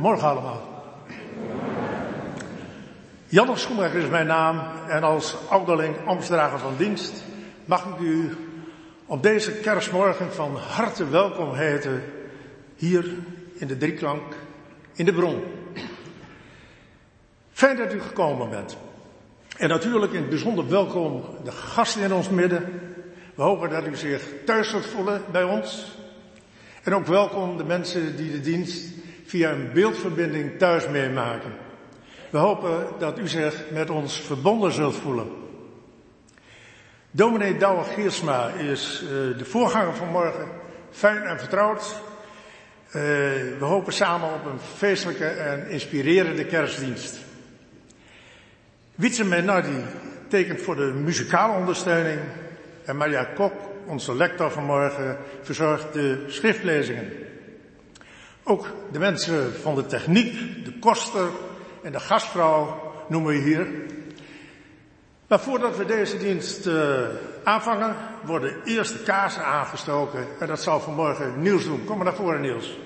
Goedemorgen allemaal. Janne Schoenberger is mijn naam en als ouderling ambtsdrager van dienst mag ik u op deze kerstmorgen van harte welkom heten hier in de drieklank in de bron. Fijn dat u gekomen bent. En natuurlijk in het bijzonder welkom de gasten in ons midden. We hopen dat u zich thuis zult voelen bij ons. En ook welkom de mensen die de dienst via een beeldverbinding thuis meemaken. We hopen dat u zich met ons verbonden zult voelen. Dominee Douwe Geersma is uh, de voorganger van morgen. Fijn en vertrouwd. Uh, we hopen samen op een feestelijke en inspirerende kerstdienst. Wietse Menardi tekent voor de muzikale ondersteuning. En Maria Kok, onze lector vanmorgen, verzorgt de schriftlezingen. Ook de mensen van de techniek, de koster en de gastvrouw noemen we hier. Maar voordat we deze dienst uh, aanvangen, worden eerst de kaarsen aangestoken. En dat zal vanmorgen Niels doen. Kom maar naar voren, Niels.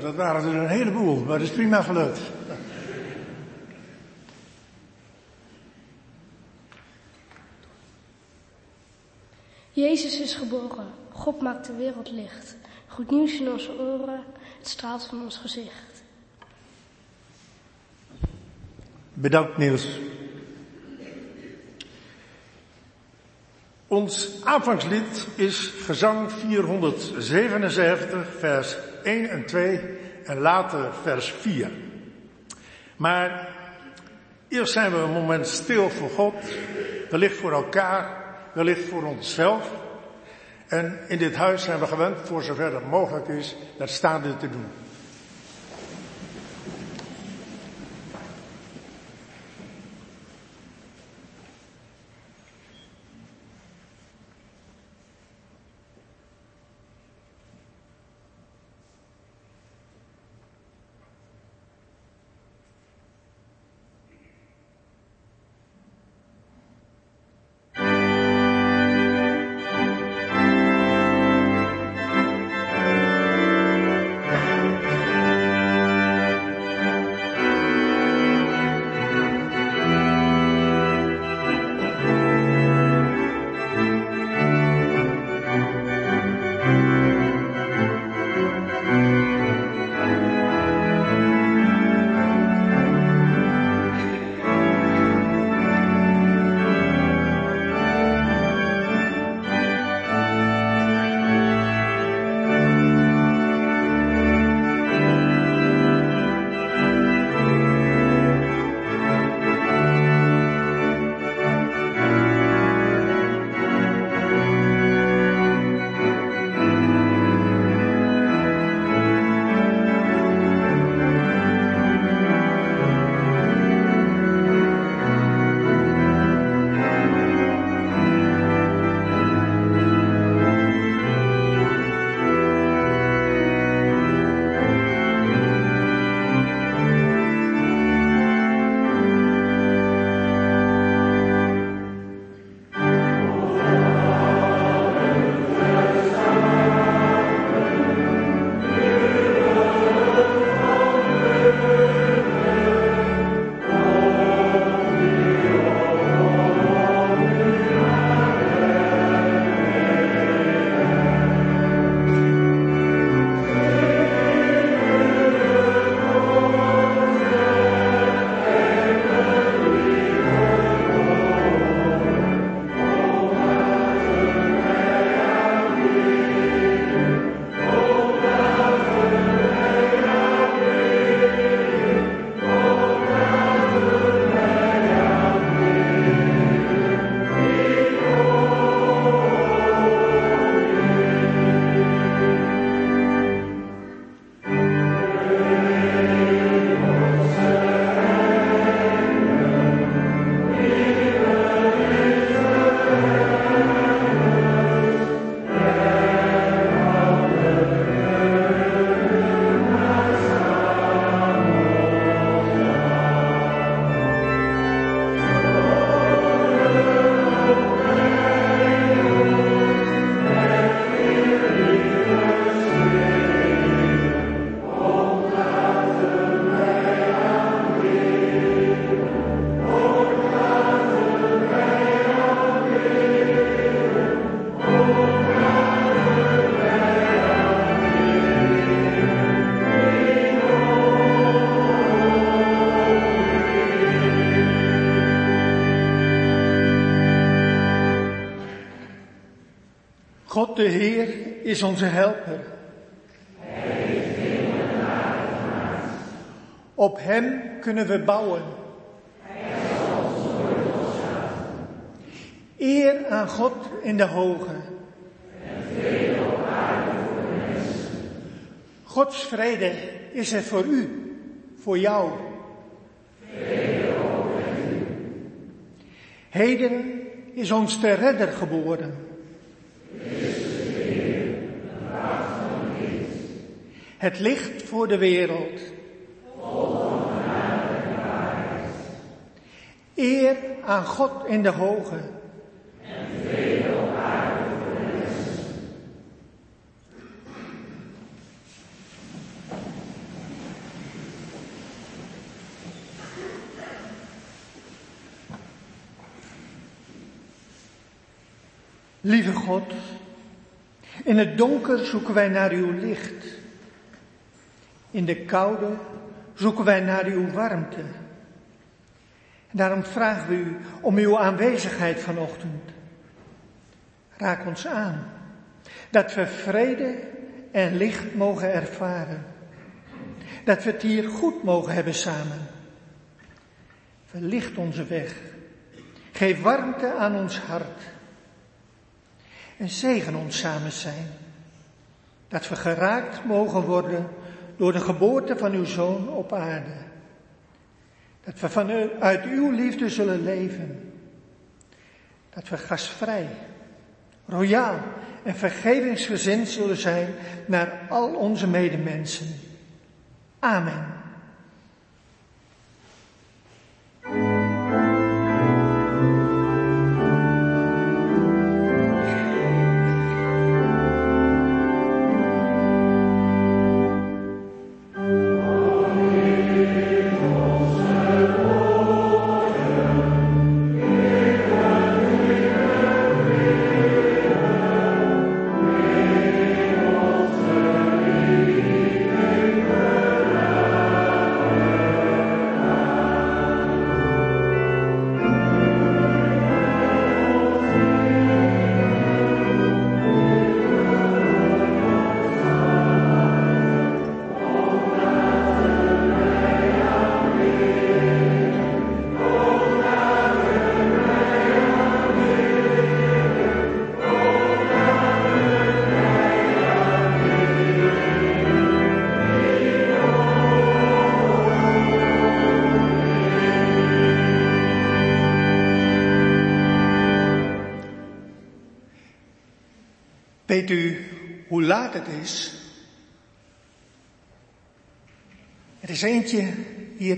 Dat waren er een heleboel, maar dat is prima gelukt. Jezus is geboren. God maakt de wereld licht. Goed nieuws in onze oren. Het straalt van ons gezicht. Bedankt Niels. Ons aanvangslied is gezang 477, vers 1 en 2 en later vers 4. Maar eerst zijn we een moment stil voor God, wellicht voor elkaar, wellicht voor onszelf. En in dit huis zijn we gewend, voor zover dat mogelijk is, dat staande te doen. Is onze helper. Op Hem kunnen we bouwen. Eer aan God in de hoge. Gods vrede is er voor u, voor jou. Heden is ons de redder geboren. Het licht voor de wereld. Eer aan God in de hoge. Lieve God, in het donker zoeken wij naar uw licht. In de koude zoeken wij naar uw warmte. Daarom vragen we u om uw aanwezigheid vanochtend. Raak ons aan, dat we vrede en licht mogen ervaren. Dat we het hier goed mogen hebben samen. Verlicht onze weg. Geef warmte aan ons hart en zegen ons samen zijn. Dat we geraakt mogen worden door de geboorte van uw Zoon op aarde. Dat we vanuit uw liefde zullen leven. Dat we gastvrij, royaal en vergevingsgezind zullen zijn naar al onze medemensen. Amen.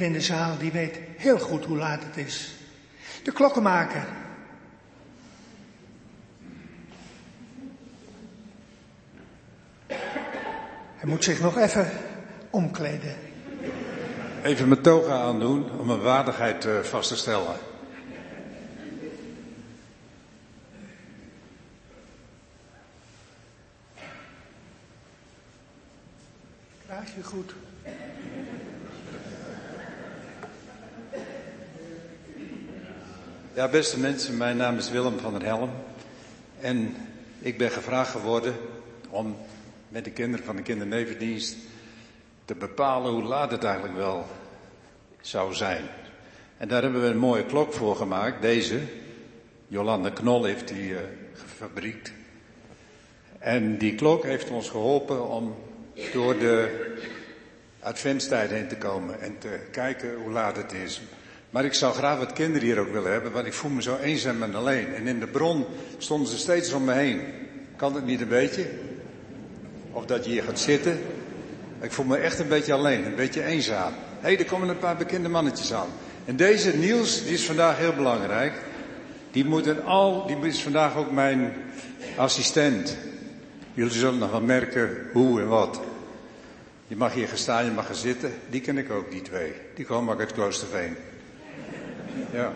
In de zaal die weet heel goed hoe laat het is. De klokkenmaker. Hij moet zich nog even omkleden. Even mijn toga aandoen om mijn waardigheid eh, vast te stellen. Krijg je goed. Ja, beste mensen, mijn naam is Willem van der Helm. En ik ben gevraagd geworden om met de kinderen van de kindernevendienst te bepalen hoe laat het eigenlijk wel zou zijn. En daar hebben we een mooie klok voor gemaakt, deze. Jolande Knol heeft die uh, gefabriekt. En die klok heeft ons geholpen om door de adventstijd heen te komen en te kijken hoe laat het is. Maar ik zou graag wat kinderen hier ook willen hebben, want ik voel me zo eenzaam en alleen. En in de bron stonden ze steeds om me heen. Kan het niet een beetje? Of dat je hier gaat zitten. Ik voel me echt een beetje alleen, een beetje eenzaam. Hé, hey, er komen een paar bekende mannetjes aan. En deze Niels, die is vandaag heel belangrijk. Die moet al, die is vandaag ook mijn assistent. Jullie zullen nog wel merken hoe en wat. Je mag hier gaan staan, je mag gaan zitten. Die ken ik ook, die twee. Die komen ook uit Kloosterveen. Ja.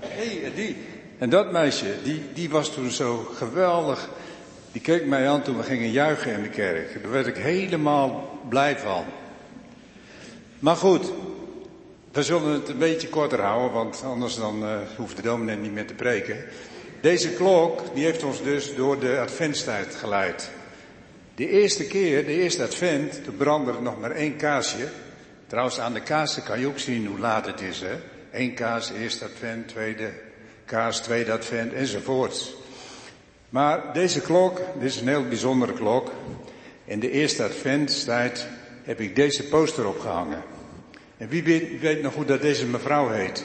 Hé, hey, die. En dat meisje, die, die was toen zo geweldig. Die keek mij aan toen we gingen juichen in de kerk. Daar werd ik helemaal blij van. Maar goed, we zullen het een beetje korter houden, want anders dan uh, hoeft de dominee niet meer te preken. Deze klok die heeft ons dus door de adventstijd geleid. De eerste keer, de eerste advent, toen brandde er nog maar één kaasje. Trouwens, aan de kaarsen kan je ook zien hoe laat het is, hè. Eén kaas, eerste advent, tweede kaas, tweede advent, enzovoorts. Maar deze klok, dit is een heel bijzondere klok. In de eerste adventstijd heb ik deze poster opgehangen. En wie weet, nog hoe dat deze mevrouw heet?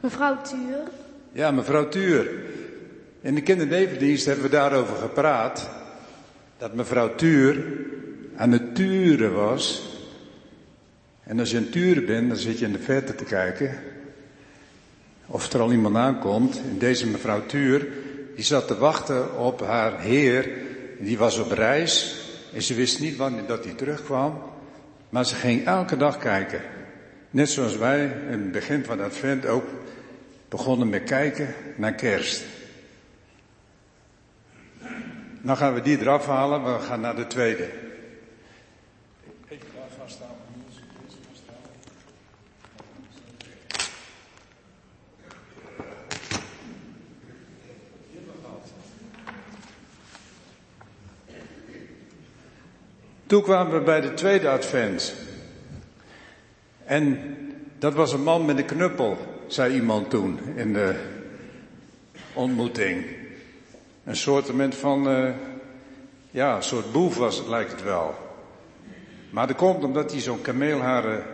Mevrouw Tuur. Ja, mevrouw Tuur. In de kindernevendienst hebben we daarover gepraat. Dat mevrouw Tuur aan het turen was. En als je een turen bent, dan zit je in de verte te kijken. Of er al iemand aankomt. En deze mevrouw Tuur, die zat te wachten op haar heer. Die was op reis. En ze wist niet wanneer dat hij terugkwam. Maar ze ging elke dag kijken. Net zoals wij in het begin van advent ook begonnen met kijken naar kerst. Dan gaan we die eraf halen, we gaan naar de tweede. Toen kwamen we bij de tweede advent. En dat was een man met een knuppel, zei iemand toen in de ontmoeting. Een soort van, uh, ja, een soort boef was het, lijkt het wel. Maar dat komt omdat hij zo'n kameelharen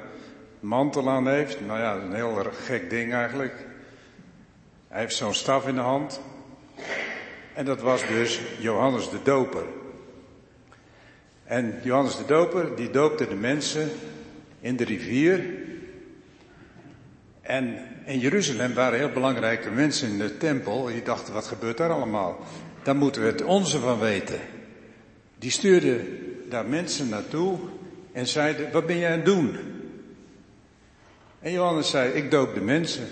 mantel aan heeft. Nou ja, een heel gek ding eigenlijk. Hij heeft zo'n staf in de hand. En dat was dus Johannes de Doper. En Johannes de Doper, die doopte de mensen in de rivier. En in Jeruzalem waren heel belangrijke mensen in de tempel. Die dachten, wat gebeurt daar allemaal? Daar moeten we het onze van weten. Die stuurden daar mensen naartoe en zeiden, wat ben jij aan het doen? En Johannes zei, ik doop de mensen.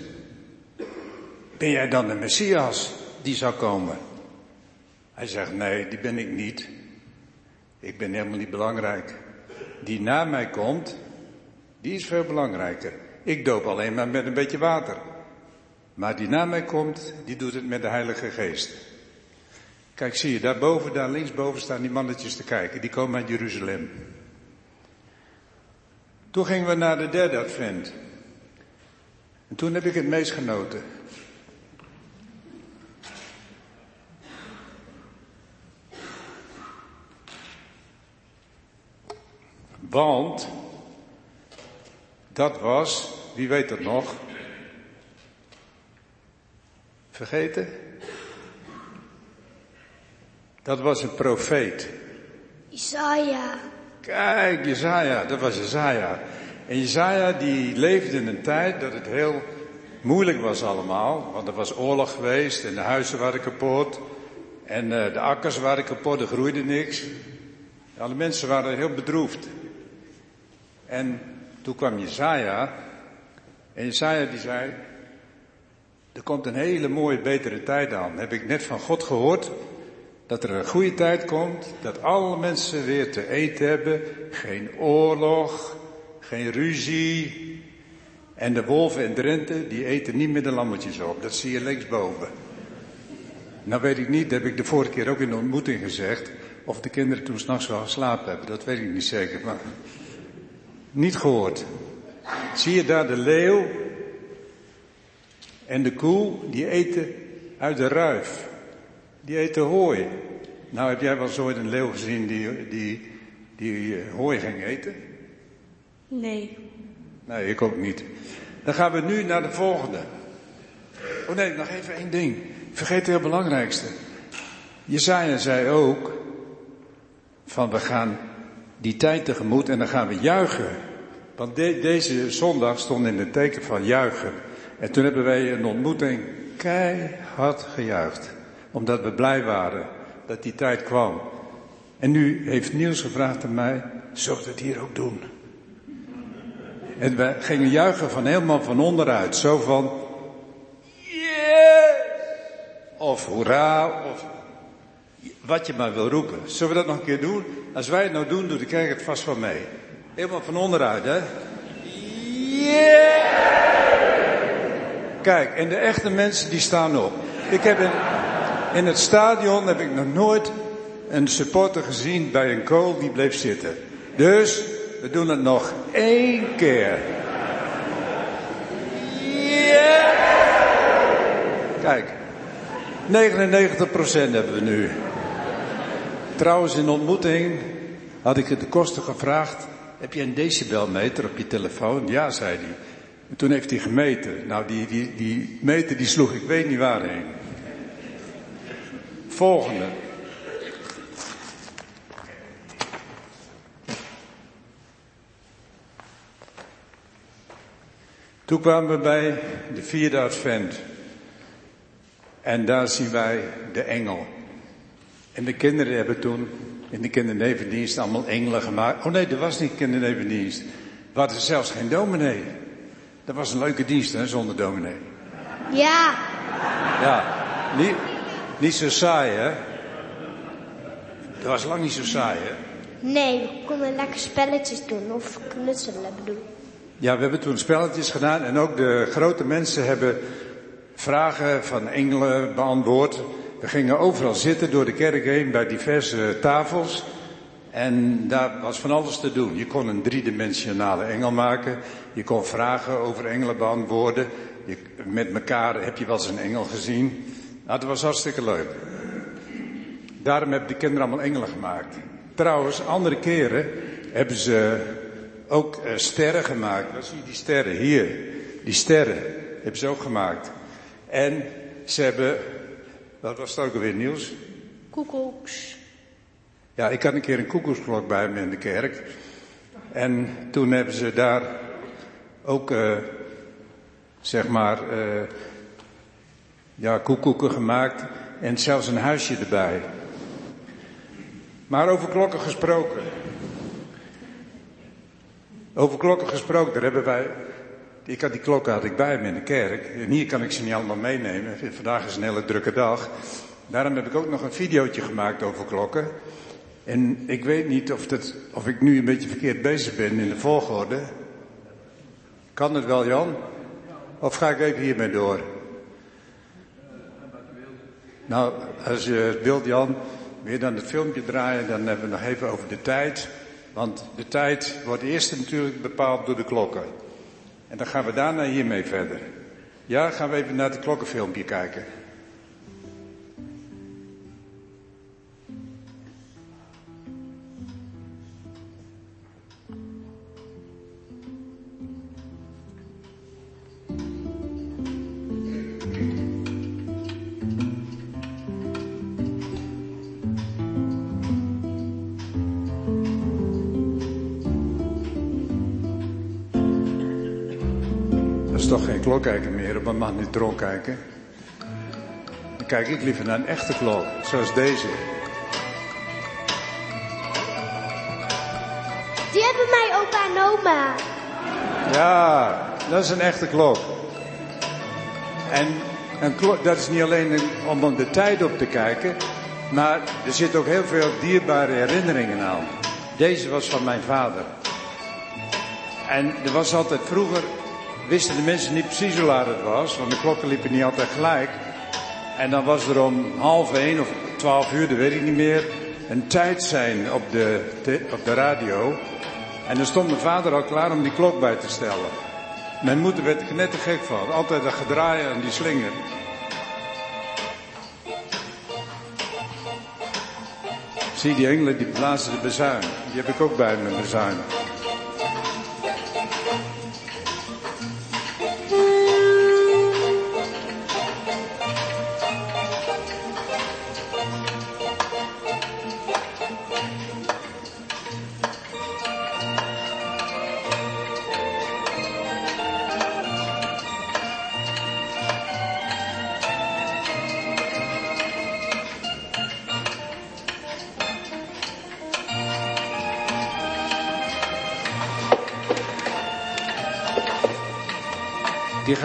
Ben jij dan de Messias die zou komen? Hij zegt, nee, die ben ik niet. Ik ben helemaal niet belangrijk. Die na mij komt, die is veel belangrijker. Ik doop alleen maar met een beetje water. Maar die na mij komt, die doet het met de Heilige Geest. Kijk, zie je, daarboven, daar linksboven staan die mannetjes te kijken. Die komen uit Jeruzalem. Toen gingen we naar de derde advent. En toen heb ik het meest genoten. Want dat was, wie weet het nog? Vergeten? Dat was een profeet. Isaiah. Kijk, Jezaja, dat was Jezaja. En Jezaja die leefde in een tijd dat het heel moeilijk was allemaal. Want er was oorlog geweest en de huizen waren kapot. En uh, de akkers waren kapot, er groeide niks. Alle mensen waren heel bedroefd. En toen kwam Jezaja. En Jezaja die zei, er komt een hele mooie, betere tijd aan. Heb ik net van God gehoord. Dat er een goede tijd komt. Dat alle mensen weer te eten hebben. Geen oorlog. Geen ruzie. En de wolven en Drenthe, die eten niet meer de lammetjes op. Dat zie je linksboven. Nou weet ik niet, dat heb ik de vorige keer ook in de ontmoeting gezegd. Of de kinderen toen s'nachts wel geslapen hebben. Dat weet ik niet zeker. Maar niet gehoord. Zie je daar de leeuw en de koe, die eten uit de ruif. Die eten hooi. Nou, heb jij wel eens ooit een leeuw gezien die, die, die uh, hooi ging eten? Nee. Nee, ik ook niet. Dan gaan we nu naar de volgende. Oh nee, nog even één ding. Vergeet het heel belangrijkste. Jezaja zei ook van we gaan die tijd tegemoet en dan gaan we juichen. Want de, deze zondag stond in het teken van juichen. En toen hebben wij een ontmoeting keihard gejuicht. Omdat we blij waren dat die tijd kwam. En nu heeft Niels gevraagd aan mij, zullen we het hier ook doen? En we gingen juichen van helemaal van onderuit. Zo van, yes! Of hoera, of wat je maar wil roepen. Zullen we dat nog een keer doen? Als wij het nou doen, doet de kerk het vast van mee. Helemaal van onderuit, hè? Yeah! Kijk, en de echte mensen die staan op. Ik heb in, het stadion heb ik nog nooit een supporter gezien bij een goal die bleef zitten. Dus we doen het nog één keer. Ja! Kijk, 99% hebben we nu. Trouwens, in ontmoeting had ik de kosten gevraagd. Heb je een decibelmeter op je telefoon? Ja, zei hij. En toen heeft hij gemeten. Nou, die, die, die meter die sloeg ik weet niet waarheen. Volgende. Toen kwamen we bij de vierde advent. En daar zien wij de engel. En de kinderen hebben toen in de kindernevendienst allemaal engelen gemaakt. Oh nee, dat was niet kindernevendienst. We hadden zelfs geen dominee. Dat was een leuke dienst, hè, zonder dominee. Ja. Ja, niet, niet zo saai, hè? Dat was lang niet zo saai, hè? Nee, we konden lekker spelletjes doen of knutselen bedoel. Ja, we hebben toen spelletjes gedaan en ook de grote mensen hebben vragen van engelen beantwoord. We gingen overal zitten door de kerk heen bij diverse tafels. En daar was van alles te doen. Je kon een driedimensionale engel maken. Je kon vragen over engelen beantwoorden. Je, met elkaar heb je wel eens een engel gezien. Nou, dat was hartstikke leuk. Daarom hebben de kinderen allemaal engelen gemaakt. Trouwens, andere keren hebben ze ook uh, sterren gemaakt. Waar zie je die sterren? Hier. Die sterren hebben ze ook gemaakt. En ze hebben, wat was het ook alweer nieuws? Koekoeks. Ja, ik had een keer een koekoeksklok bij me in de kerk. En toen hebben ze daar ook, uh, zeg maar, uh, ja, koekoeken gemaakt. En zelfs een huisje erbij. Maar over klokken gesproken. Over klokken gesproken, daar hebben wij. Ik had die klokken had ik bij me in de kerk. En hier kan ik ze niet allemaal meenemen. Vandaag is een hele drukke dag. Daarom heb ik ook nog een videootje gemaakt over klokken. En ik weet niet of, of ik nu een beetje verkeerd bezig ben in de volgorde. Kan het wel, Jan? Of ga ik even hiermee door? Nou, als je het wilt, Jan, weer dan het filmpje draaien, dan hebben we nog even over de tijd. Want de tijd wordt eerst natuurlijk bepaald door de klokken. En dan gaan we daarna hiermee verder. Ja, gaan we even naar het klokkenfilmpje kijken. Toch geen klokkijker meer op een magnetron kijken. Dan kijk ik liever naar een echte klok, zoals deze. Die hebben mij opa en oma. Ja, dat is een echte klok. En een klok, dat is niet alleen om om de tijd op te kijken, maar er zitten ook heel veel dierbare herinneringen aan. Deze was van mijn vader. En er was altijd vroeger wisten de mensen niet precies hoe laat het was, want de klokken liepen niet altijd gelijk. En dan was er om half één of twaalf uur, dat weet ik niet meer, een tijd zijn op de, op de radio. En dan stond mijn vader al klaar om die klok bij te stellen. Mijn moeder werd er net te gek van. Altijd dat gedraaien aan die slinger. Zie die engelen die blazen de bezuin. Die heb ik ook bij me, bezuin.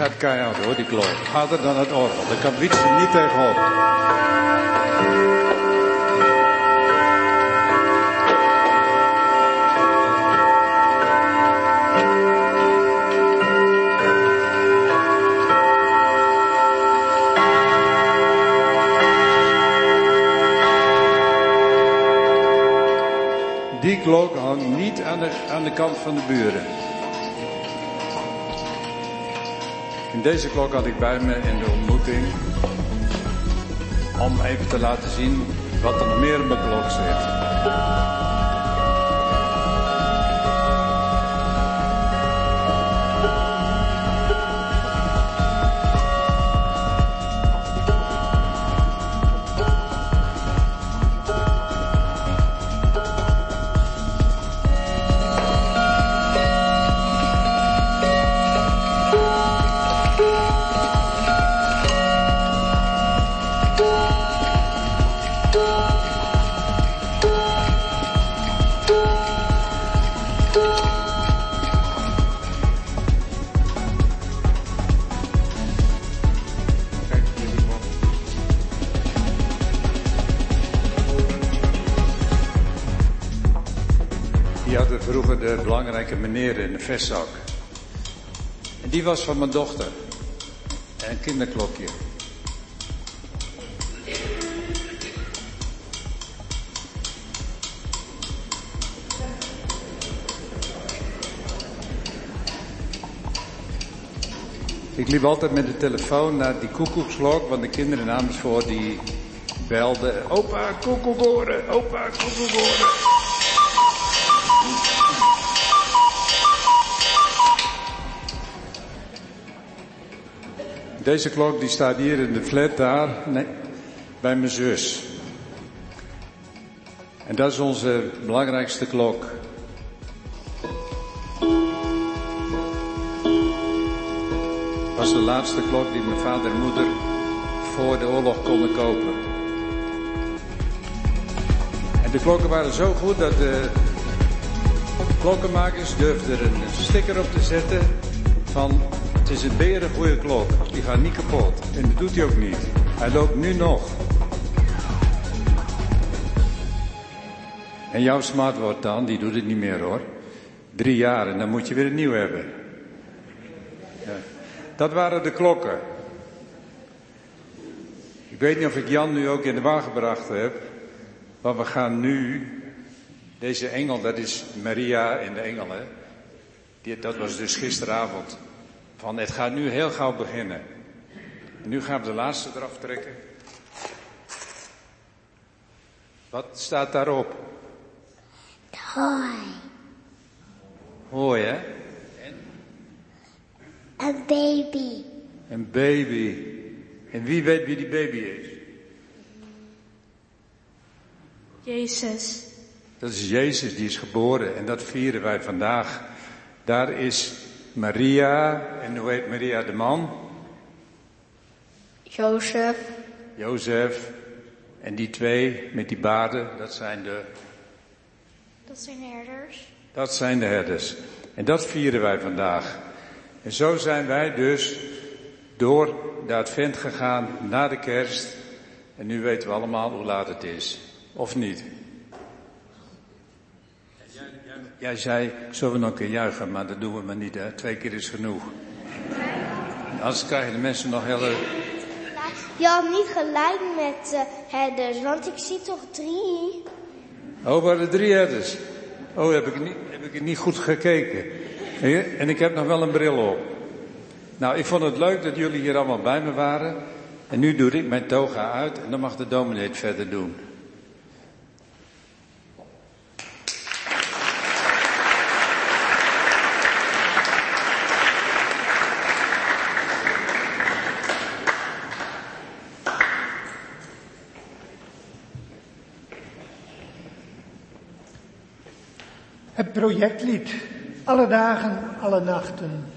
gaat keihard hoor, die klok. Harder dan het orgel. Daar kan Wietse niet tegenop. Die klok hangt niet aan de, aan de kant van de buren. Deze klok had ik bij me in de ontmoeting om even te laten zien wat er nog meer in mijn klok zit. Meneer in de vestzak. En die was van mijn dochter. En een kinderklokje. Ik liep altijd met de telefoon naar die koekoeksklok, want de kinderen namens voor die belden. Opa, koekoekoren, opa, koekoekoren. Deze klok die staat hier in de flat daar, nee, bij mijn zus. En dat is onze belangrijkste klok. was de laatste klok die mijn vader en moeder voor de oorlog konden kopen. En de klokken waren zo goed dat de klokkenmakers durfden er een sticker op te zetten van het is een beren goede klok. Gaat niet kapot. En dat doet hij ook niet. Hij loopt nu nog. En jouw smartwatch dan, die doet het niet meer hoor. Drie jaar en dan moet je weer een nieuw hebben. Ja. Dat waren de klokken. Ik weet niet of ik Jan nu ook in de wagen gebracht heb. Maar we gaan nu, deze engel, dat is Maria in de engelen. Dat was dus gisteravond. Van het gaat nu heel gauw beginnen. En nu gaan we de laatste eraf trekken. Wat staat daarop? Hoi. Hoi, hè? En? Een baby. Een baby. En wie weet wie die baby is? Jezus. Dat is Jezus, die is geboren en dat vieren wij vandaag. Daar is Maria, en hoe heet Maria de man? Jozef. Jozef. En die twee met die baarden, dat zijn de... Dat zijn herders. Dat zijn de herders. En dat vieren wij vandaag. En zo zijn wij dus door de advent gegaan na de kerst. En nu weten we allemaal hoe laat het is. Of niet? Jij zei, zullen we nog een keer juichen, maar dat doen we maar niet, hè? Twee keer is genoeg. Anders krijgen de mensen nog heel... Je niet gelijk met uh, herders, want ik zie toch drie. Oh, waren drie herders? Oh, heb ik, niet, heb ik niet goed gekeken. En ik heb nog wel een bril op. Nou, ik vond het leuk dat jullie hier allemaal bij me waren. En nu doe ik mijn toga uit en dan mag de dominee het verder doen. Projectlied. Alle dagen, alle nachten.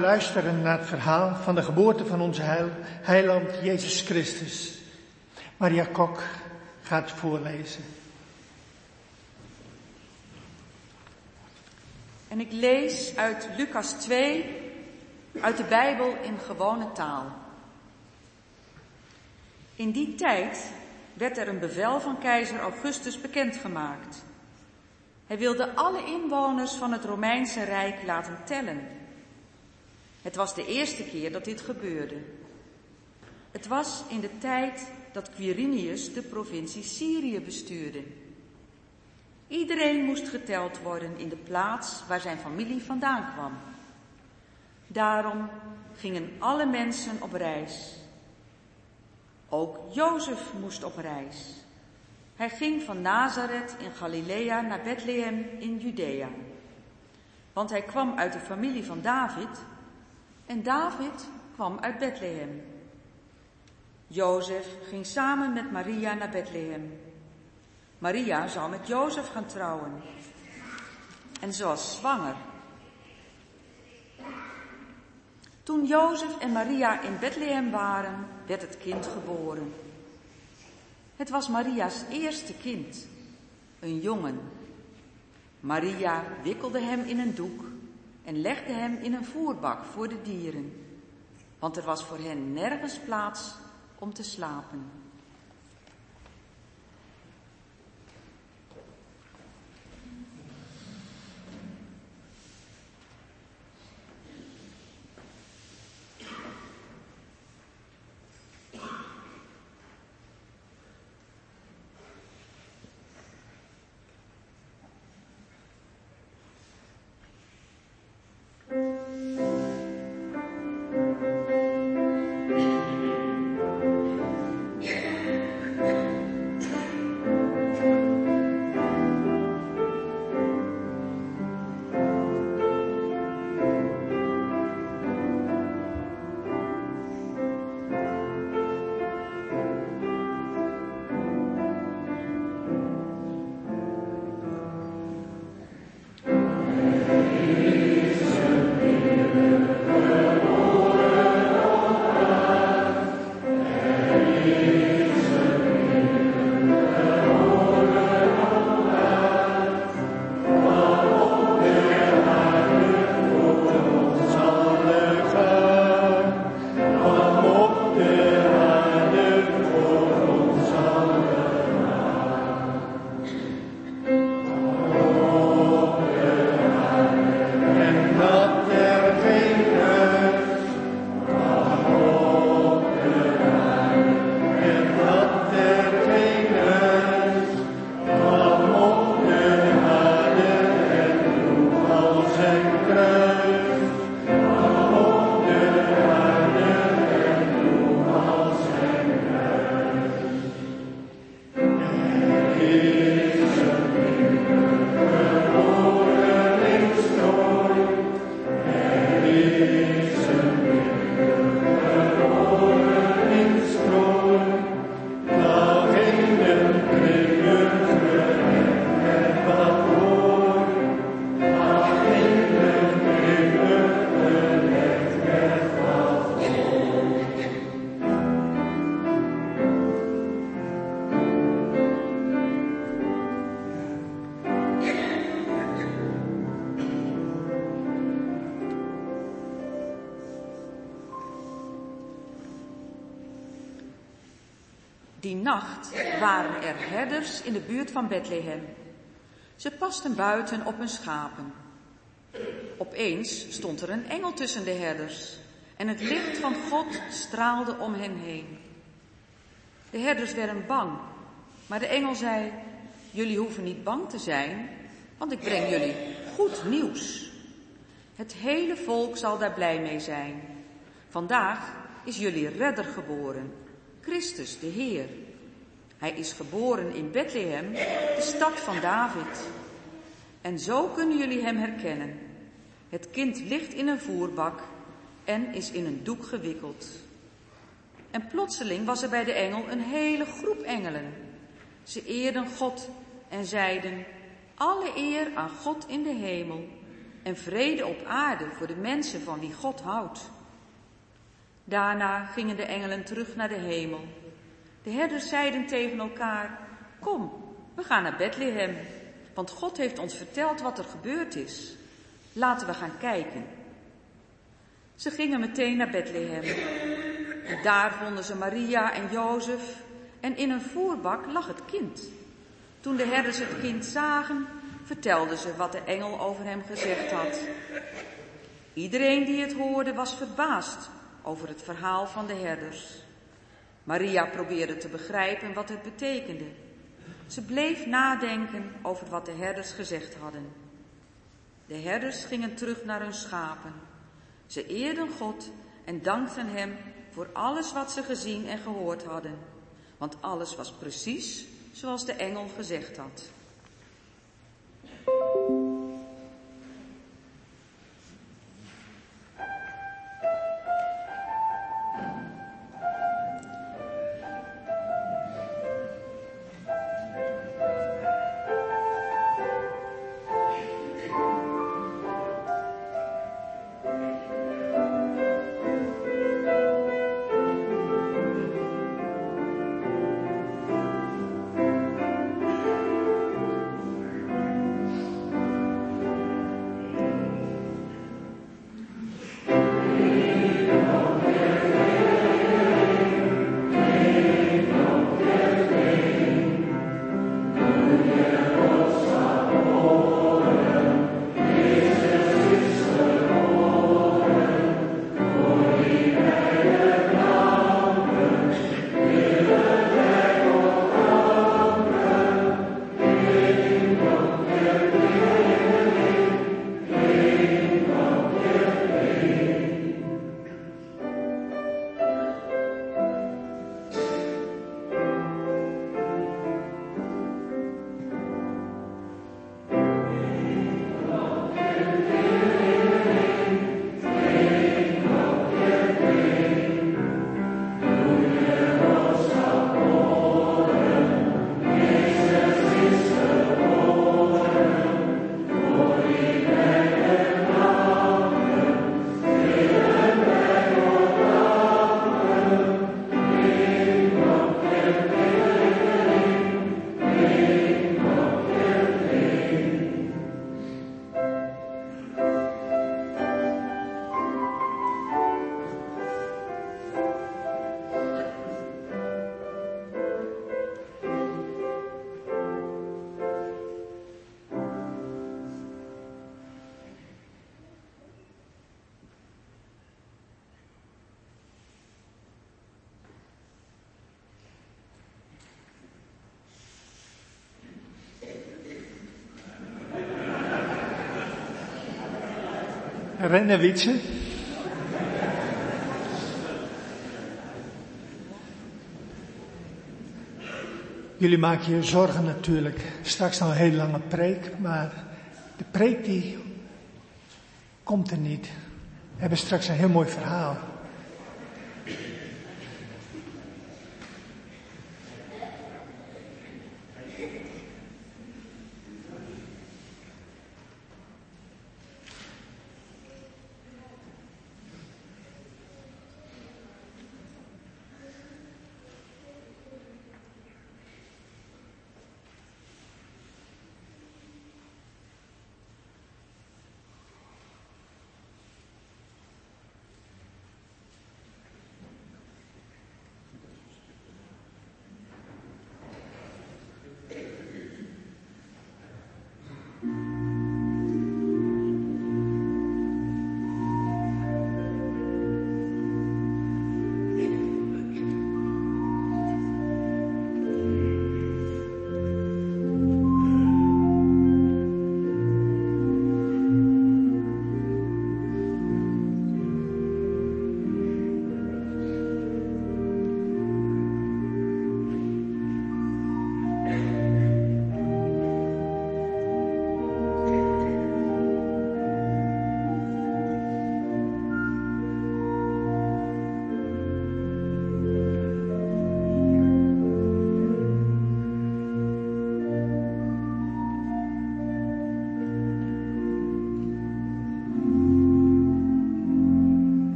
Luisteren naar het verhaal van de geboorte van onze heil, heiland Jezus Christus. Maria Kok gaat voorlezen. En ik lees uit Lucas 2, uit de Bijbel in gewone taal. In die tijd werd er een bevel van keizer Augustus bekendgemaakt. Hij wilde alle inwoners van het Romeinse Rijk laten tellen. Het was de eerste keer dat dit gebeurde. Het was in de tijd dat Quirinius de provincie Syrië bestuurde. Iedereen moest geteld worden in de plaats waar zijn familie vandaan kwam. Daarom gingen alle mensen op reis. Ook Jozef moest op reis. Hij ging van Nazareth in Galilea naar Bethlehem in Judea. Want hij kwam uit de familie van David en David kwam uit Bethlehem. Jozef ging samen met Maria naar Bethlehem. Maria zou met Jozef gaan trouwen. En ze was zwanger. Toen Jozef en Maria in Bethlehem waren, werd het kind geboren. Het was Maria's eerste kind, een jongen. Maria wikkelde hem in een doek en legde hem in een voerbak voor de dieren, want er was voor hen nergens plaats om te slapen. Er herders in de buurt van Bethlehem. Ze pasten buiten op hun schapen. Opeens stond er een engel tussen de herders en het licht van God straalde om hen heen. De herders werden bang, maar de engel zei, jullie hoeven niet bang te zijn, want ik breng jullie goed nieuws. Het hele volk zal daar blij mee zijn. Vandaag is jullie redder geboren, Christus de Heer. Hij is geboren in Bethlehem, de stad van David. En zo kunnen jullie hem herkennen. Het kind ligt in een voerbak en is in een doek gewikkeld. En plotseling was er bij de engel een hele groep engelen. Ze eerden God en zeiden, alle eer aan God in de hemel en vrede op aarde voor de mensen van wie God houdt. Daarna gingen de engelen terug naar de hemel. De herders zeiden tegen elkaar, kom, we gaan naar Bethlehem, want God heeft ons verteld wat er gebeurd is. Laten we gaan kijken. Ze gingen meteen naar Bethlehem. Daar vonden ze Maria en Jozef en in een voerbak lag het kind. Toen de herders het kind zagen, vertelden ze wat de engel over hem gezegd had. Iedereen die het hoorde was verbaasd over het verhaal van de herders. Maria probeerde te begrijpen wat het betekende. Ze bleef nadenken over wat de herders gezegd hadden. De herders gingen terug naar hun schapen. Ze eerden God en dankten Hem voor alles wat ze gezien en gehoord hadden. Want alles was precies zoals de engel gezegd had. Rennen, Wietse. Jullie maken je zorgen natuurlijk. Straks nog een hele lange preek, maar de preek die komt er niet. We hebben straks een heel mooi verhaal.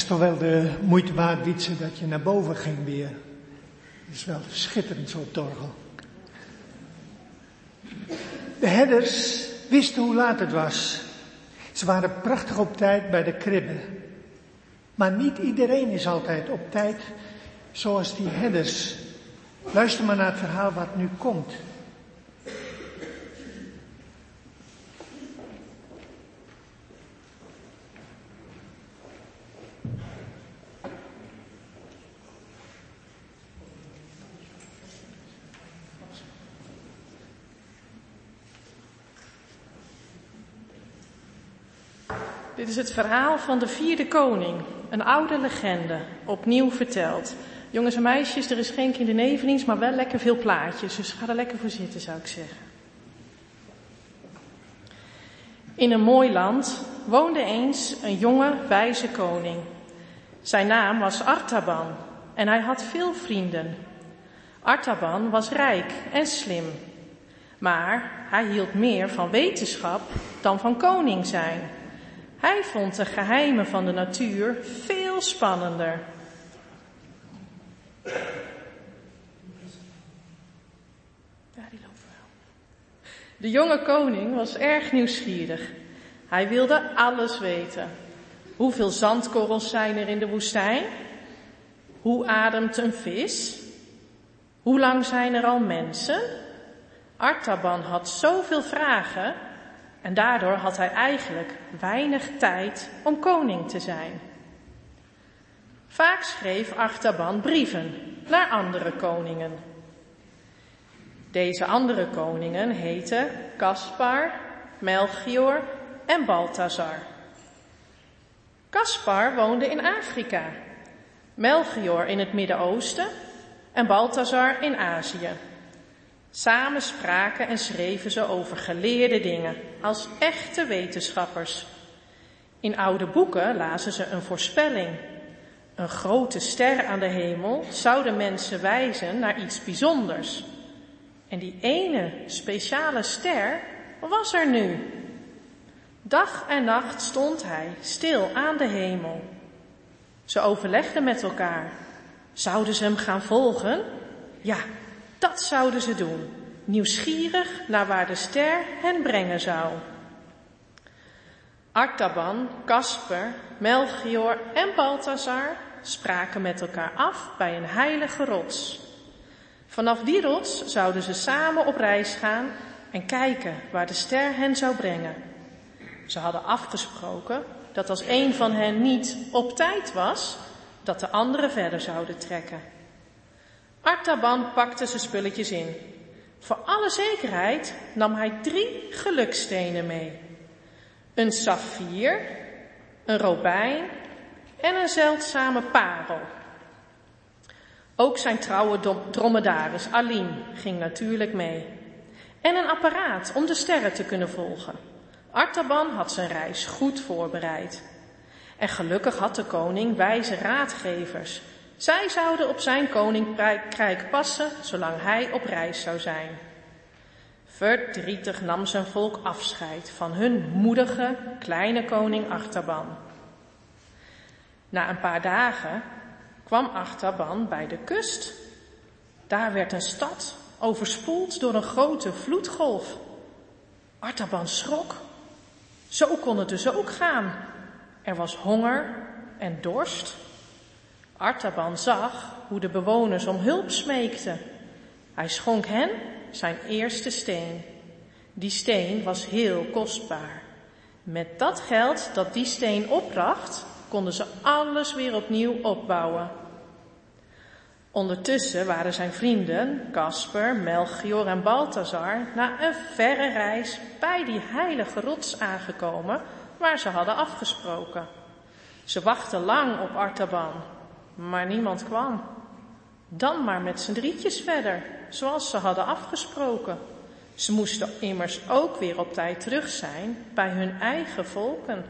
Was toch wel de moeite waard, Wietse, dat je naar boven ging weer. Is wel schitterend zo'n torgel. De herders wisten hoe laat het was. Ze waren prachtig op tijd bij de kribbe. Maar niet iedereen is altijd op tijd zoals die herders. Luister maar naar het verhaal wat nu komt. Is het verhaal van de vierde koning, een oude legende, opnieuw verteld. Jongens en meisjes, er is geen kindernevendienst, maar wel lekker veel plaatjes, dus ga er lekker voor zitten, zou ik zeggen. In een mooi land woonde eens een jonge, wijze koning. Zijn naam was Artaban en hij had veel vrienden. Artaban was rijk en slim, maar hij hield meer van wetenschap dan van koning zijn. Hij vond de geheimen van de natuur veel spannender. De jonge koning was erg nieuwsgierig. Hij wilde alles weten. Hoeveel zandkorrels zijn er in de woestijn? Hoe ademt een vis? Hoe lang zijn er al mensen? Artaban had zoveel vragen en daardoor had hij eigenlijk weinig tijd om koning te zijn. Vaak schreef Achterban brieven naar andere koningen. Deze andere koningen heten Caspar, Melchior en Balthazar. Caspar woonde in Afrika, Melchior in het Midden-Oosten en Balthazar in Azië. Samen spraken en schreven ze over geleerde dingen, als echte wetenschappers. In oude boeken lazen ze een voorspelling. Een grote ster aan de hemel zou de mensen wijzen naar iets bijzonders. En die ene speciale ster was er nu. Dag en nacht stond hij stil aan de hemel. Ze overlegden met elkaar. Zouden ze hem gaan volgen? Ja, dat zouden ze doen, nieuwsgierig naar waar de ster hen brengen zou. Artaban, Casper, Melchior en Balthazar spraken met elkaar af bij een heilige rots. Vanaf die rots zouden ze samen op reis gaan en kijken waar de ster hen zou brengen. Ze hadden afgesproken dat als een van hen niet op tijd was, dat de anderen verder zouden trekken. Artaban pakte zijn spulletjes in. Voor alle zekerheid nam hij drie gelukstenen mee. Een saffier, een robijn en een zeldzame parel. Ook zijn trouwe dromedaris Aline ging natuurlijk mee. En een apparaat om de sterren te kunnen volgen. Artaban had zijn reis goed voorbereid. En gelukkig had de koning wijze raadgevers zij zouden op zijn koninkrijk passen zolang hij op reis zou zijn. Verdrietig nam zijn volk afscheid van hun moedige kleine koning Achterban. Na een paar dagen kwam Achterban bij de kust. Daar werd een stad overspoeld door een grote vloedgolf. Artaban schrok. Zo kon het dus ook gaan. Er was honger en dorst. Artaban zag hoe de bewoners om hulp smeekten. Hij schonk hen zijn eerste steen. Die steen was heel kostbaar. Met dat geld dat die steen opbracht, konden ze alles weer opnieuw opbouwen. Ondertussen waren zijn vrienden, Casper, Melchior en Balthazar, na een verre reis bij die heilige rots aangekomen waar ze hadden afgesproken. Ze wachten lang op Artaban, maar niemand kwam. Dan maar met z'n drietjes verder, zoals ze hadden afgesproken. Ze moesten immers ook weer op tijd terug zijn bij hun eigen volken.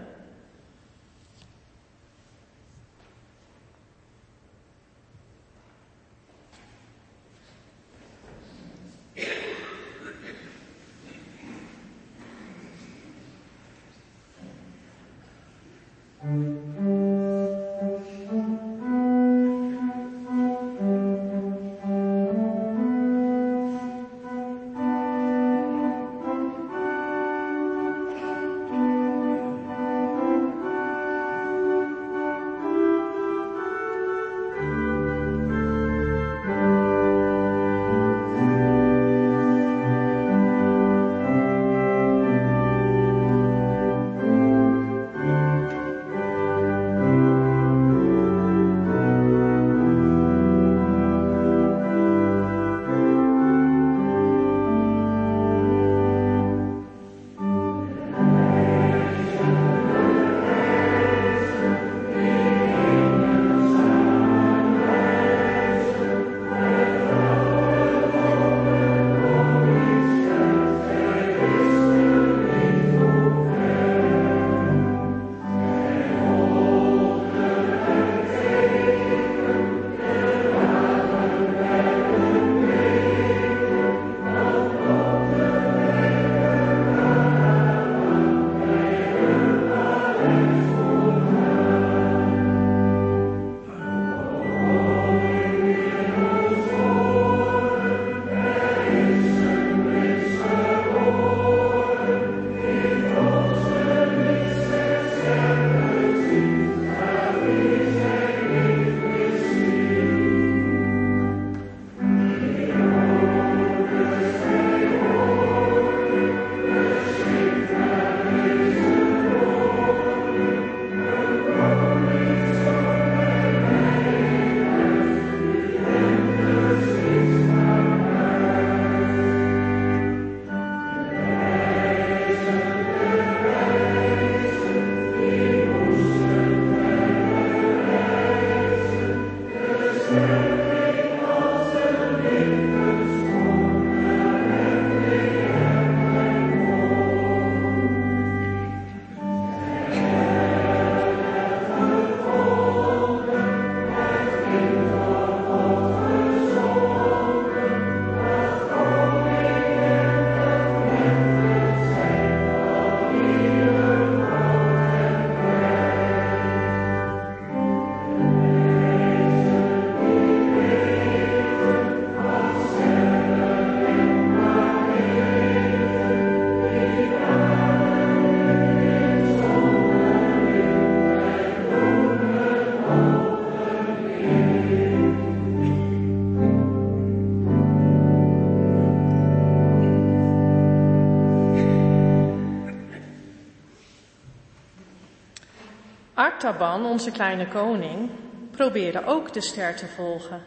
Artaban, onze kleine koning, probeerde ook de ster te volgen.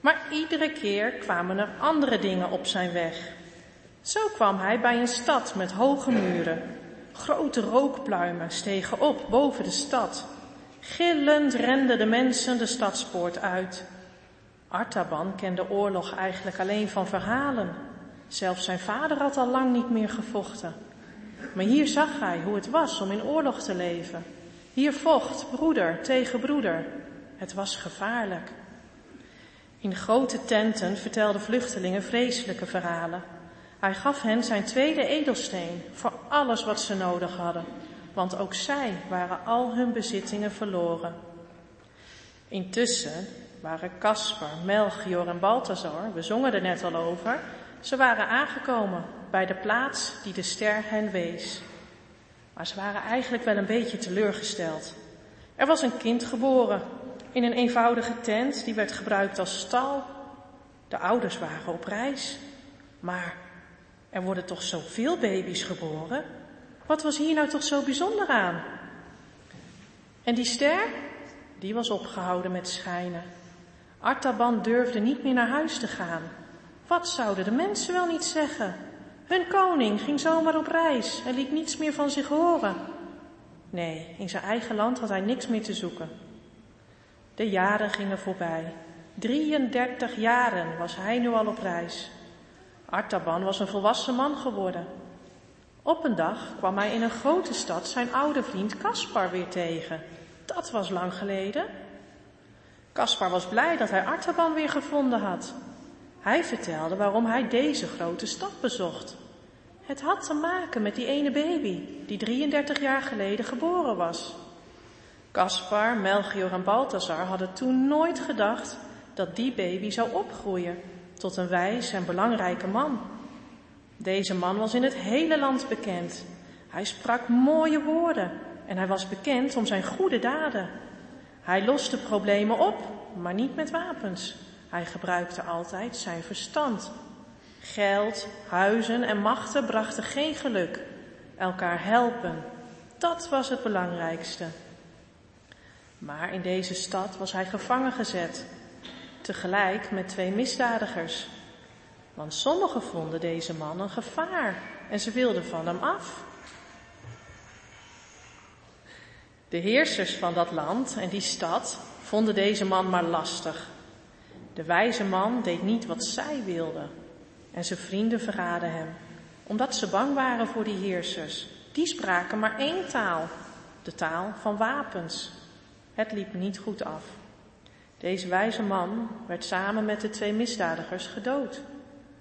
Maar iedere keer kwamen er andere dingen op zijn weg. Zo kwam hij bij een stad met hoge muren. Grote rookpluimen stegen op boven de stad. Gillend renden de mensen de stadspoort uit. Artaban kende oorlog eigenlijk alleen van verhalen. Zelfs zijn vader had al lang niet meer gevochten. Maar hier zag hij hoe het was om in oorlog te leven. Hier vocht broeder tegen broeder. Het was gevaarlijk. In grote tenten vertelden vluchtelingen vreselijke verhalen. Hij gaf hen zijn tweede edelsteen voor alles wat ze nodig hadden, want ook zij waren al hun bezittingen verloren. Intussen waren Caspar, Melchior en Balthazar, we zongen er net al over, ze waren aangekomen bij de plaats die de ster hen wees. Maar ze waren eigenlijk wel een beetje teleurgesteld. Er was een kind geboren in een eenvoudige tent die werd gebruikt als stal. De ouders waren op reis. Maar er worden toch zoveel baby's geboren? Wat was hier nou toch zo bijzonder aan? En die ster, die was opgehouden met schijnen. Artaban durfde niet meer naar huis te gaan. Wat zouden de mensen wel niet zeggen? Hun koning ging zomaar op reis en liet niets meer van zich horen. Nee, in zijn eigen land had hij niks meer te zoeken. De jaren gingen voorbij. 33 jaren was hij nu al op reis. Artaban was een volwassen man geworden. Op een dag kwam hij in een grote stad zijn oude vriend Caspar weer tegen. Dat was lang geleden. Caspar was blij dat hij Artaban weer gevonden had. Hij vertelde waarom hij deze grote stad bezocht. Het had te maken met die ene baby die 33 jaar geleden geboren was. Caspar, Melchior en Balthazar hadden toen nooit gedacht dat die baby zou opgroeien tot een wijs en belangrijke man. Deze man was in het hele land bekend. Hij sprak mooie woorden en hij was bekend om zijn goede daden. Hij loste problemen op, maar niet met wapens. Hij gebruikte altijd zijn verstand. Geld, huizen en machten brachten geen geluk. Elkaar helpen, dat was het belangrijkste. Maar in deze stad was hij gevangen gezet, tegelijk met twee misdadigers. Want sommigen vonden deze man een gevaar en ze wilden van hem af. De heersers van dat land en die stad vonden deze man maar lastig. De wijze man deed niet wat zij wilden en zijn vrienden verraden hem, omdat ze bang waren voor die heersers. Die spraken maar één taal, de taal van wapens. Het liep niet goed af. Deze wijze man werd samen met de twee misdadigers gedood.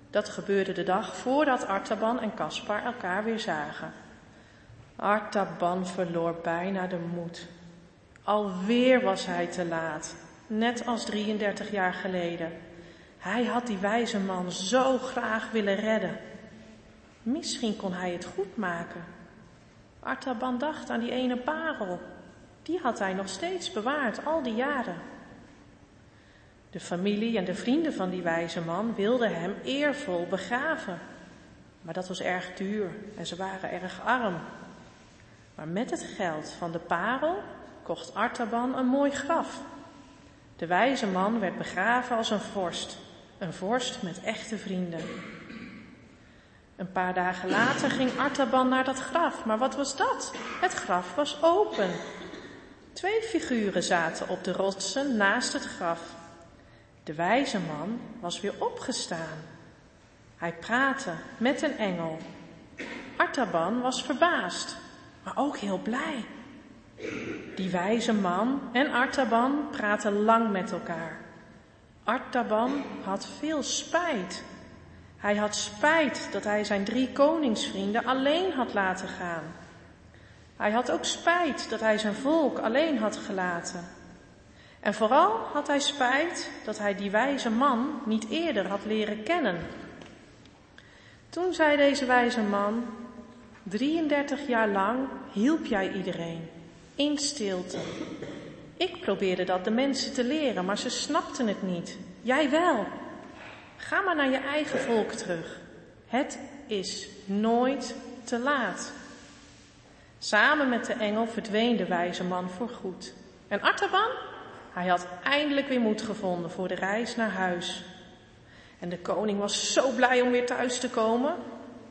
Dat gebeurde de dag voordat Artaban en Caspar elkaar weer zagen. Artaban verloor bijna de moed. Alweer was hij te laat, net als 33 jaar geleden. Hij had die wijze man zo graag willen redden. Misschien kon hij het goed maken. Artaban dacht aan die ene parel. Die had hij nog steeds bewaard, al die jaren. De familie en de vrienden van die wijze man wilden hem eervol begraven. Maar dat was erg duur en ze waren erg arm. Maar met het geld van de parel kocht Artaban een mooi graf. De wijze man werd begraven als een vorst, een vorst met echte vrienden. Een paar dagen later ging Artaban naar dat graf, maar wat was dat? Het graf was open. Twee figuren zaten op de rotsen naast het graf. De wijze man was weer opgestaan. Hij praatte met een engel. Artaban was verbaasd, maar ook heel blij. Die wijze man en Artaban praten lang met elkaar. Artaban had veel spijt. Hij had spijt dat hij zijn drie koningsvrienden alleen had laten gaan. Hij had ook spijt dat hij zijn volk alleen had gelaten. En vooral had hij spijt dat hij die wijze man niet eerder had leren kennen. Toen zei deze wijze man, 33 jaar lang hielp jij iedereen, in stilte. Ik probeerde dat de mensen te leren, maar ze snapten het niet. Jij wel. Ga maar naar je eigen volk terug. Het is nooit te laat. Samen met de engel verdween de wijze man voorgoed. En Artaban? Hij had eindelijk weer moed gevonden voor de reis naar huis. En de koning was zo blij om weer thuis te komen.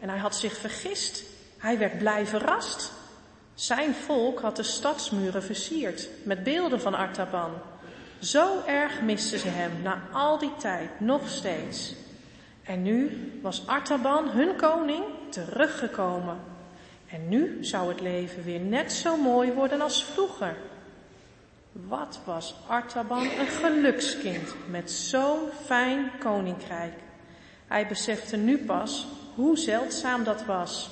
En hij had zich vergist. Hij werd blij verrast. Zijn volk had de stadsmuren versierd met beelden van Artaban. Zo erg misten ze hem na al die tijd nog steeds. En nu was Artaban, hun koning, teruggekomen. En nu zou het leven weer net zo mooi worden als vroeger. Wat was Artaban een gelukskind met zo'n fijn koninkrijk. Hij besefte nu pas hoe zeldzaam dat was.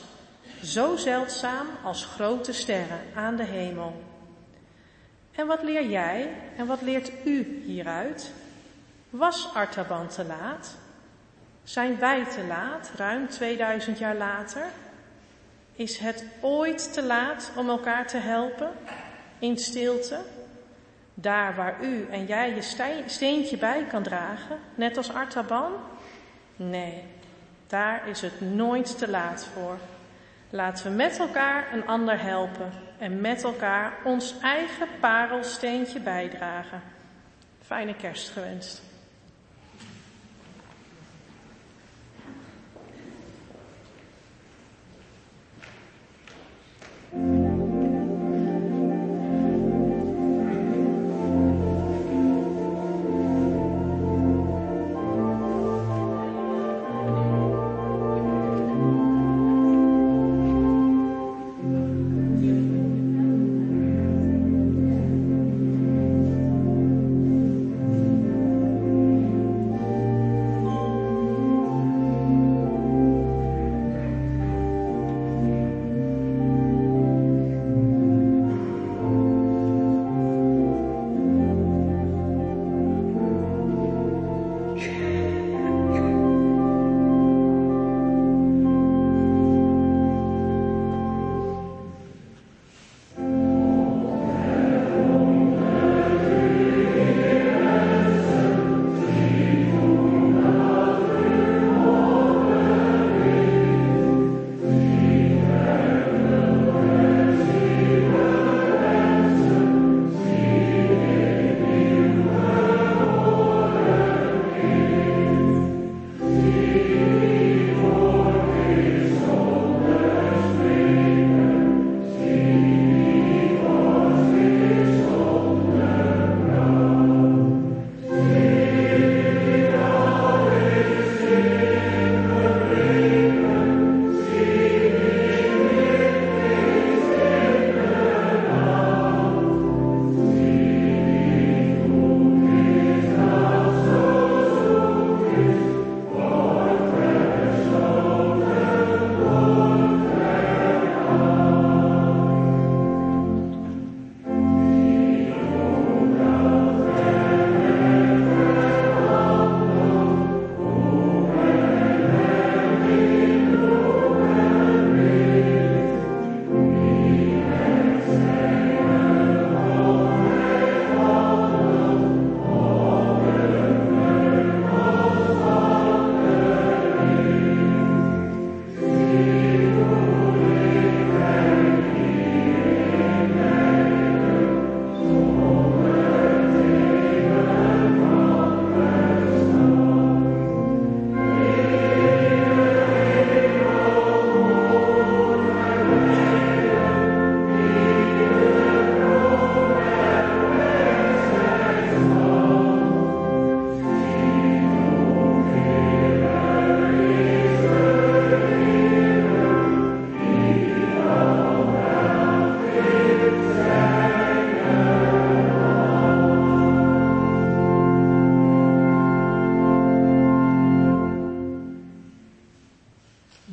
Zo zeldzaam als grote sterren aan de hemel. En wat leer jij en wat leert u hieruit? Was Artaban te laat? Zijn wij te laat, ruim 2000 jaar later? Is het ooit te laat om elkaar te helpen? In stilte? Daar waar u en jij je steentje bij kan dragen, net als Artaban? Nee, daar is het nooit te laat voor. Laten we met elkaar een ander helpen en met elkaar ons eigen parelsteentje bijdragen. Fijne kerst gewenst.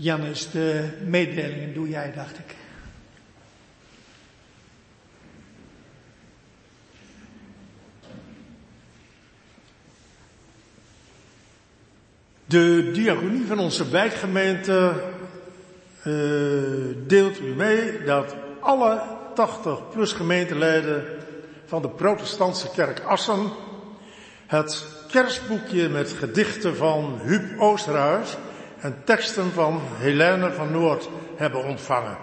Jannes, de mededelingen doe jij, dacht ik. De diaconie van onze wijkgemeente uh, deelt u mee dat alle 80 plus gemeenteleden van de protestantse kerk Assen het kerstboekje met gedichten van Huub Oosterhuis en teksten van Helene van Noord hebben ontvangen.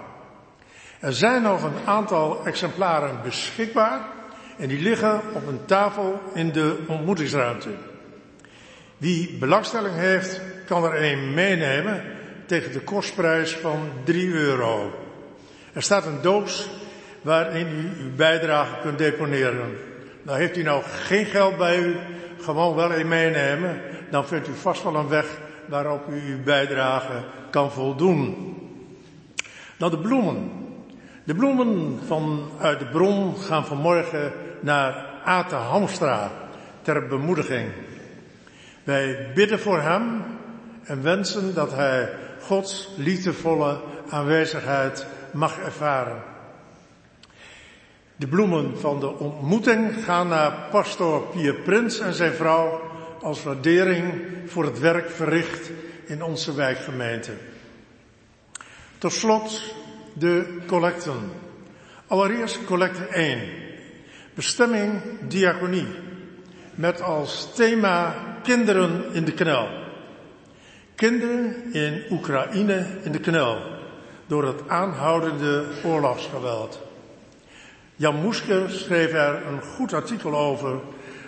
Er zijn nog een aantal exemplaren beschikbaar en die liggen op een tafel in de ontmoetingsruimte. Wie belangstelling heeft, kan er een meenemen tegen de kostprijs van 3 euro. Er staat een doos waarin u uw bijdrage kunt deponeren. Nou heeft u nou geen geld bij u, gewoon wel een meenemen. Dan vindt u vast wel een weg waarop u uw bijdrage kan voldoen. Nou, de bloemen. De bloemen vanuit de bron gaan vanmorgen naar Ate Hamstra ter bemoediging. Wij bidden voor hem en wensen dat hij Gods liefdevolle aanwezigheid mag ervaren. De bloemen van de ontmoeting gaan naar pastor Pier Prins en zijn vrouw als waardering voor het werk verricht in onze wijkgemeente. Tot slot de collecten. Allereerst collecte 1. Bestemming diaconie. Met als thema kinderen in de knel. Kinderen in Oekraïne in de knel. Door het aanhoudende oorlogsgeweld. Jan Moesker schreef er een goed artikel over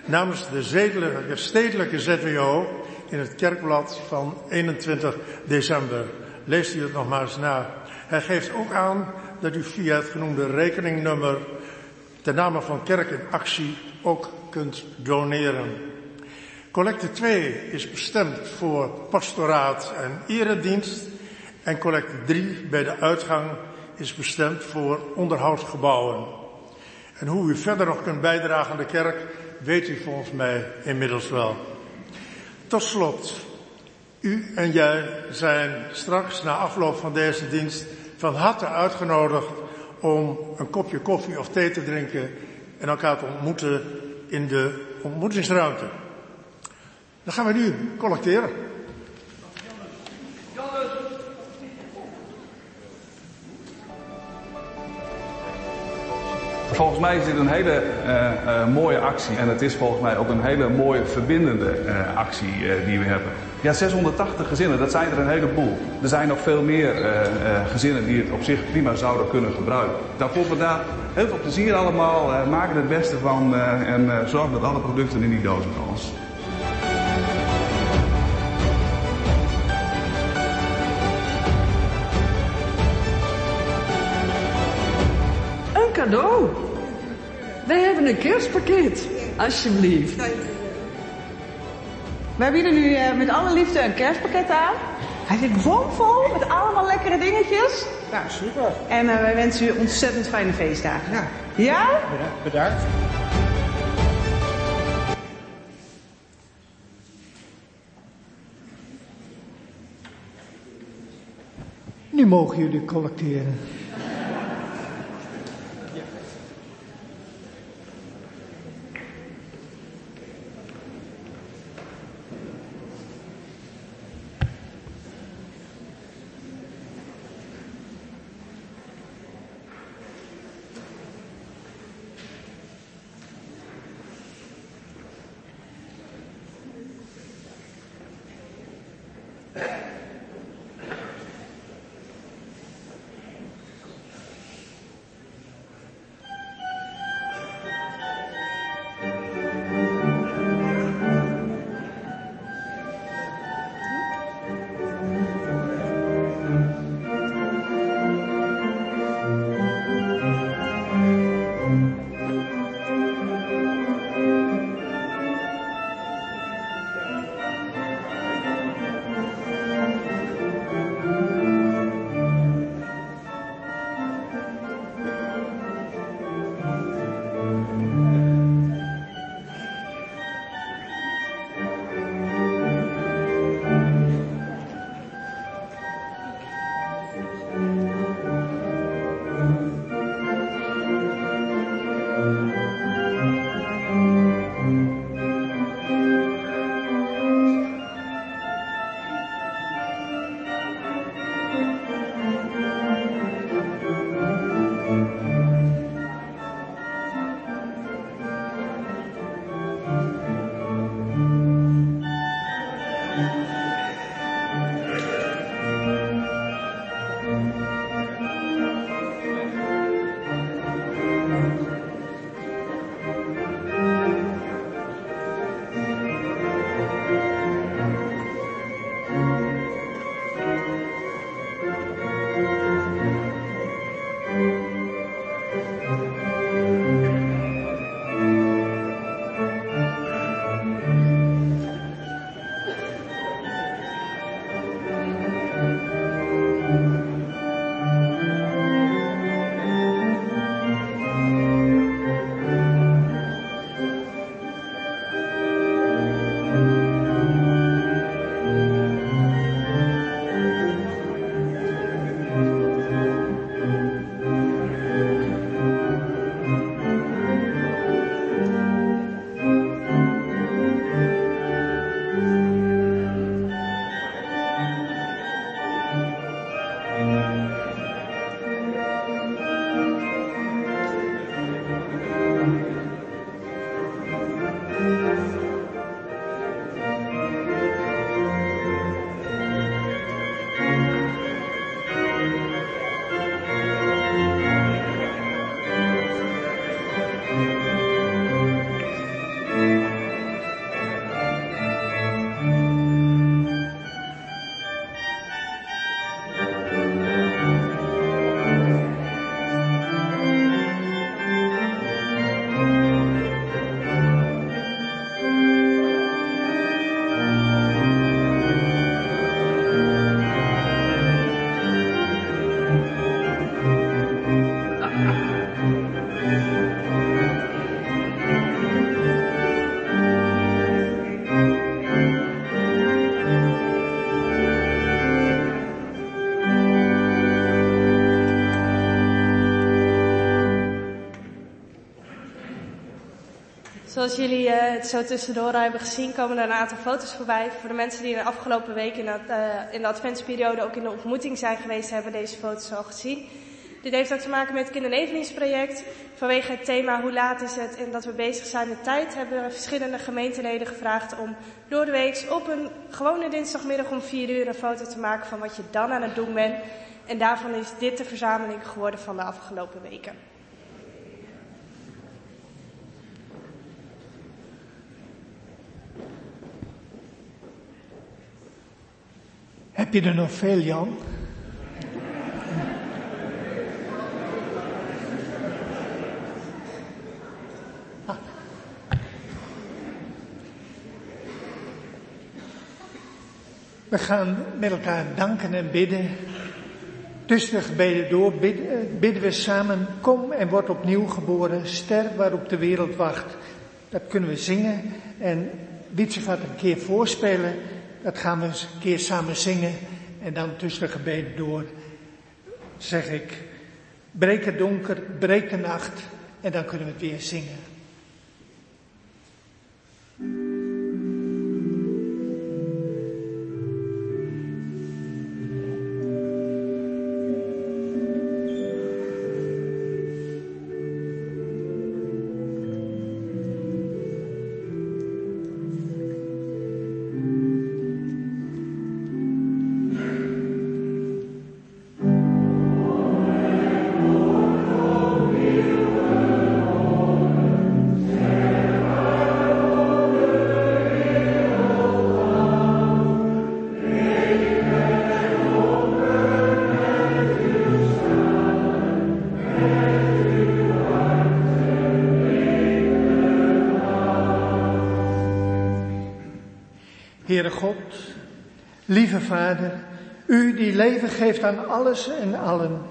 namens de stedelijke ZWO in het kerkblad van 21 december. Leest u het nog maar eens na. Hij geeft ook aan dat u via het genoemde rekeningnummer ten name van Kerk in Actie ook kunt doneren. Collecte 2 is bestemd voor pastoraat en eredienst. En collecte 3 bij de uitgang is bestemd voor onderhoudsgebouwen. En hoe u verder nog kunt bijdragen aan de kerk, weet u volgens mij inmiddels wel. Tot slot, u en jij zijn straks na afloop van deze dienst van harte uitgenodigd om een kopje koffie of thee te drinken en elkaar te ontmoeten in de ontmoetingsruimte. Dan gaan we nu collecteren. Volgens mij is dit een hele uh, uh, mooie actie en het is volgens mij ook een hele mooie verbindende uh, actie die we hebben. Ja, 680 gezinnen, dat zijn er een heleboel. Er zijn nog veel meer gezinnen die het op zich prima zouden kunnen gebruiken. Dan vonden we daar heel veel plezier allemaal, maken het beste van en zorgen dat alle producten in die dozen komen. Cadeau. Wij hebben een kerstpakket. Alsjeblieft. Wij bieden nu uh, met alle liefde een kerstpakket aan. Hij zit bomvol met allemaal lekkere dingetjes. Nou, super. En uh, wij wensen u ontzettend fijne feestdagen. Ja. Ja? Bedankt. Nu mogen jullie collecteren. Zoals jullie uh, het zo tussendoor hebben gezien, komen er een aantal foto's voorbij. Voor de mensen die in de afgelopen week in, uh, in de adventsperiode ook in de ontmoeting zijn geweest, hebben deze foto's al gezien. Dit heeft ook te maken met het kinderneveningsproject. Vanwege het thema hoe laat is het en dat we bezig zijn met tijd, hebben we verschillende gemeenteleden gevraagd om door de week op een gewone dinsdagmiddag om 4 uur een foto te maken van wat je dan aan het doen bent. En daarvan is dit de verzameling geworden van de afgelopen weken. Je er nog veel, Jan? We gaan met elkaar danken en bidden. Tussen de gebeden door bidden, bidden we samen, kom en word opnieuw geboren, ster waarop de wereld wacht. Dat kunnen we zingen en Wietse gaat een keer voorspelen. Dat gaan we eens een keer samen zingen. En dan tussen de gebeden door zeg ik, breek het donker, breek de nacht. En dan kunnen we het weer zingen. Geeft aan alles en allen.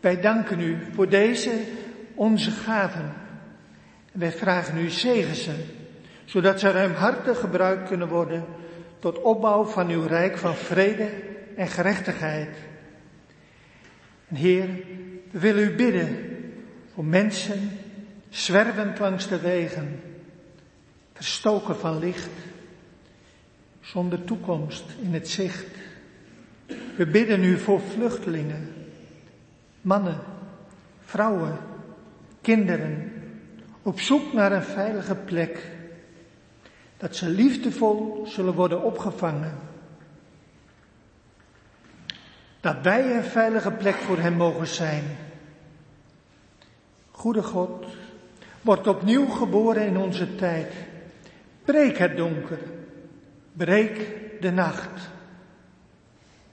Wij danken U voor deze onze gaven. wij vragen U zegen ze, zodat ze ruimhartig gebruikt kunnen worden tot opbouw van uw rijk van vrede en gerechtigheid. En Heer, we willen U bidden voor mensen zwervend langs de wegen, verstoken van licht zonder toekomst in het zicht. We bidden u voor vluchtelingen, mannen, vrouwen, kinderen, op zoek naar een veilige plek, dat ze liefdevol zullen worden opgevangen. Dat wij een veilige plek voor hen mogen zijn. Goede God, wordt opnieuw geboren in onze tijd. Breek het donker breek de nacht.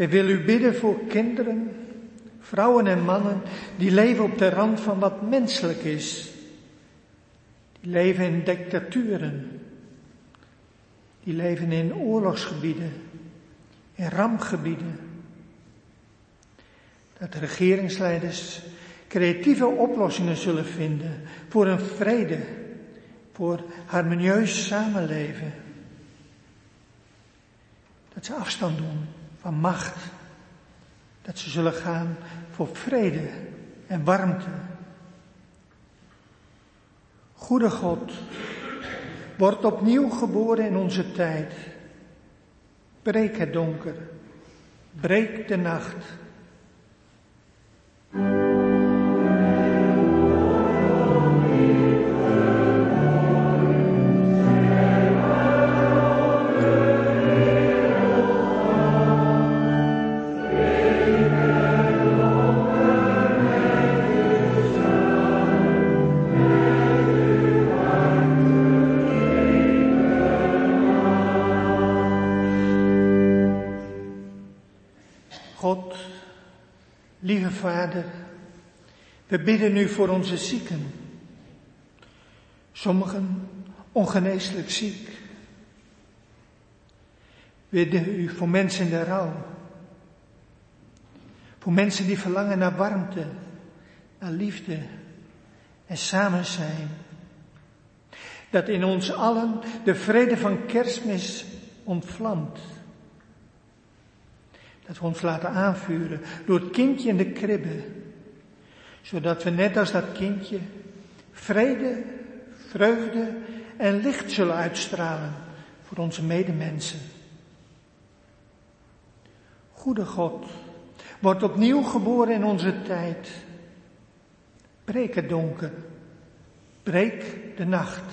wij willen u bidden voor kinderen, vrouwen en mannen die leven op de rand van wat menselijk is. Die leven in dictaturen. Die leven in oorlogsgebieden, in rampgebieden. Dat de regeringsleiders creatieve oplossingen zullen vinden voor een vrede, voor harmonieus samenleven. Dat ze afstand doen van macht. Dat ze zullen gaan voor vrede en warmte. Goede God, wordt opnieuw geboren in onze tijd. Breek het donker, breek de nacht. We bidden nu voor onze zieken. Sommigen ongeneeslijk ziek. Bidden u voor mensen in de rouw. Voor mensen die verlangen naar warmte, naar liefde en samen zijn. Dat in ons allen de vrede van kerstmis ontvlamt. Dat we ons laten aanvuren door het kindje in de kribbe. Zodat we net als dat kindje vrede, vreugde en licht zullen uitstralen voor onze medemensen. Goede God, wordt opnieuw geboren in onze tijd. Breek het donker, breek de nacht.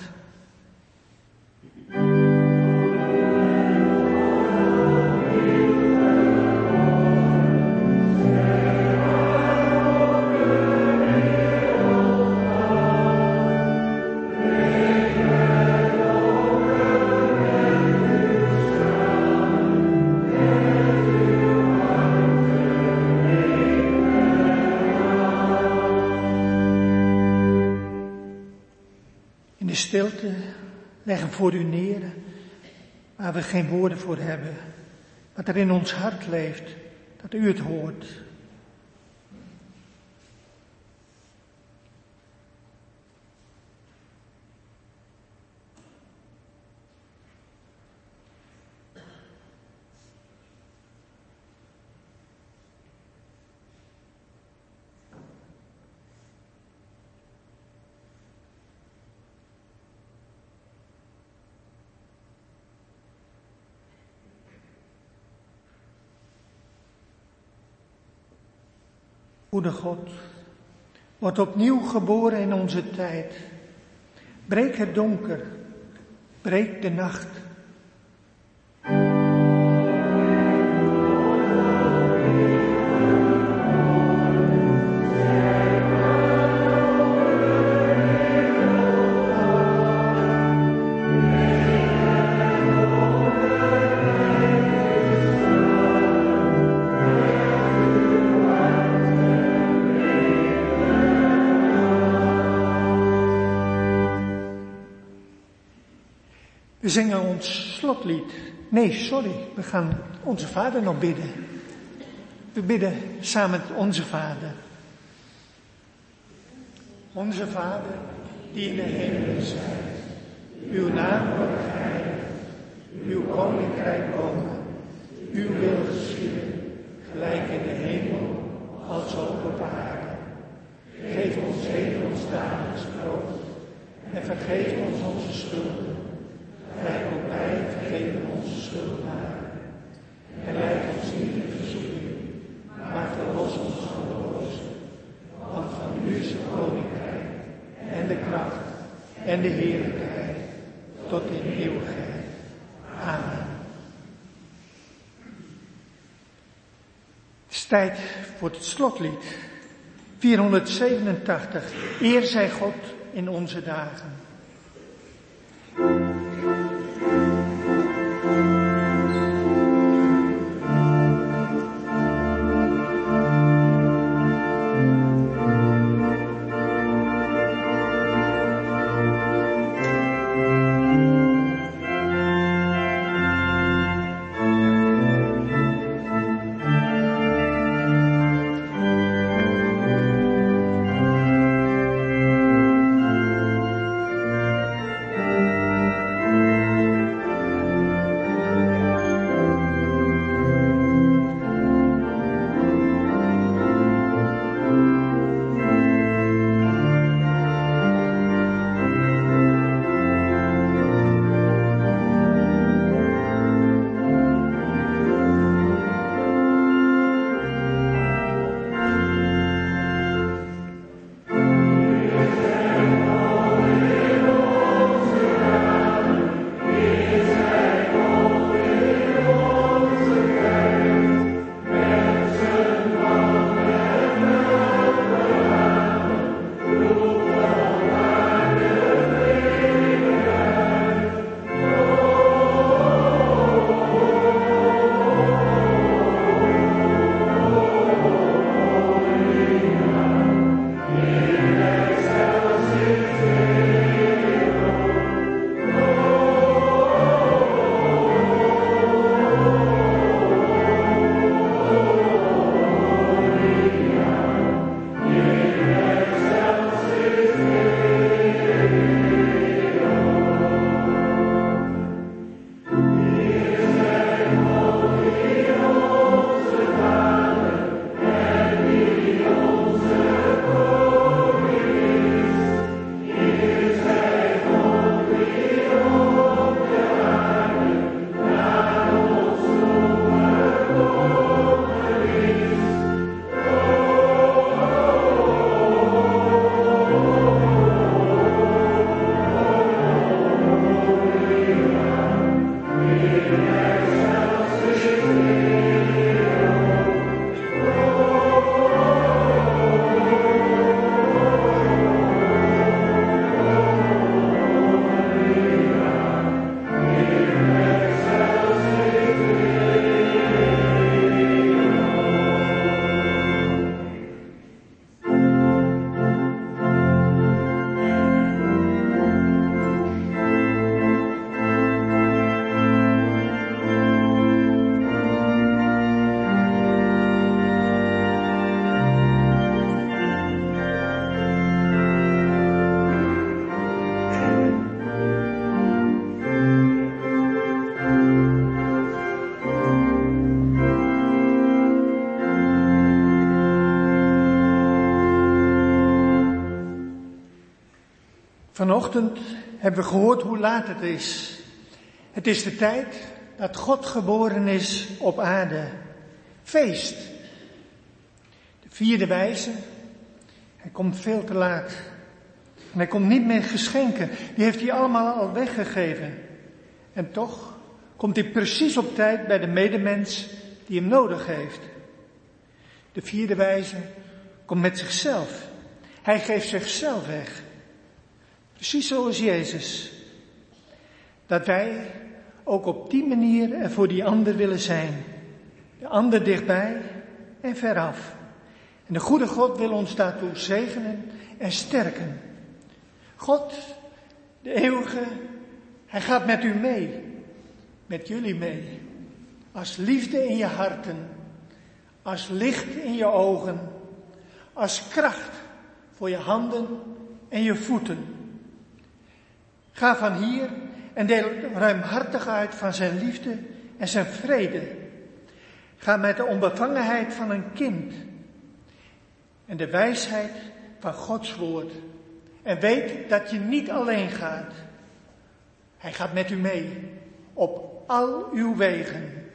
Stilte leggen voor u neer, waar we geen woorden voor hebben. Wat er in ons hart leeft, dat u het hoort. Goede God, wordt opnieuw geboren in onze tijd. Breek het donker, breek de nacht. Nee, sorry, we gaan onze Vader nog bidden. We bidden samen met onze Vader. Onze Vader, die in de hemel zijt, uw naam wordt geheiligd, uw koninkrijk komen, uw wil geschieden, gelijk in de hemel als ook op aarde. Geef ons heden ons dagelijks brood en vergeef ons onze schulden Gij ook wij vergeven onze schuldenaren. En leid ons niet in verzoeking, maar verlos ons van de boze. Want van u is het koninkrijk en de kracht en de heerlijkheid tot in eeuwigheid. Amen. Het is tijd voor het slotlied. 487. Eer zij God in onze dagen. Vanochtend hebben we gehoord hoe laat het is. Het is de tijd dat God geboren is op aarde. Feest. De vierde wijze. Hij komt veel te laat. En hij komt niet meer geschenken. Die heeft hij allemaal al weggegeven. En toch komt hij precies op tijd bij de medemens die hem nodig heeft. De vierde wijze komt met zichzelf. Hij geeft zichzelf weg. Precies zoals Jezus. Dat wij ook op die manier er voor die ander willen zijn. De ander dichtbij en veraf. En de goede God wil ons daartoe zegenen en sterken. God, de eeuwige, hij gaat met u mee. Met jullie mee. Als liefde in je harten. Als licht in je ogen. Als kracht voor je handen en je voeten. Ga van hier en deel ruimhartig uit van zijn liefde en zijn vrede. Ga met de onbevangenheid van een kind en de wijsheid van Gods woord. En weet dat je niet alleen gaat. Hij gaat met u mee op al uw wegen.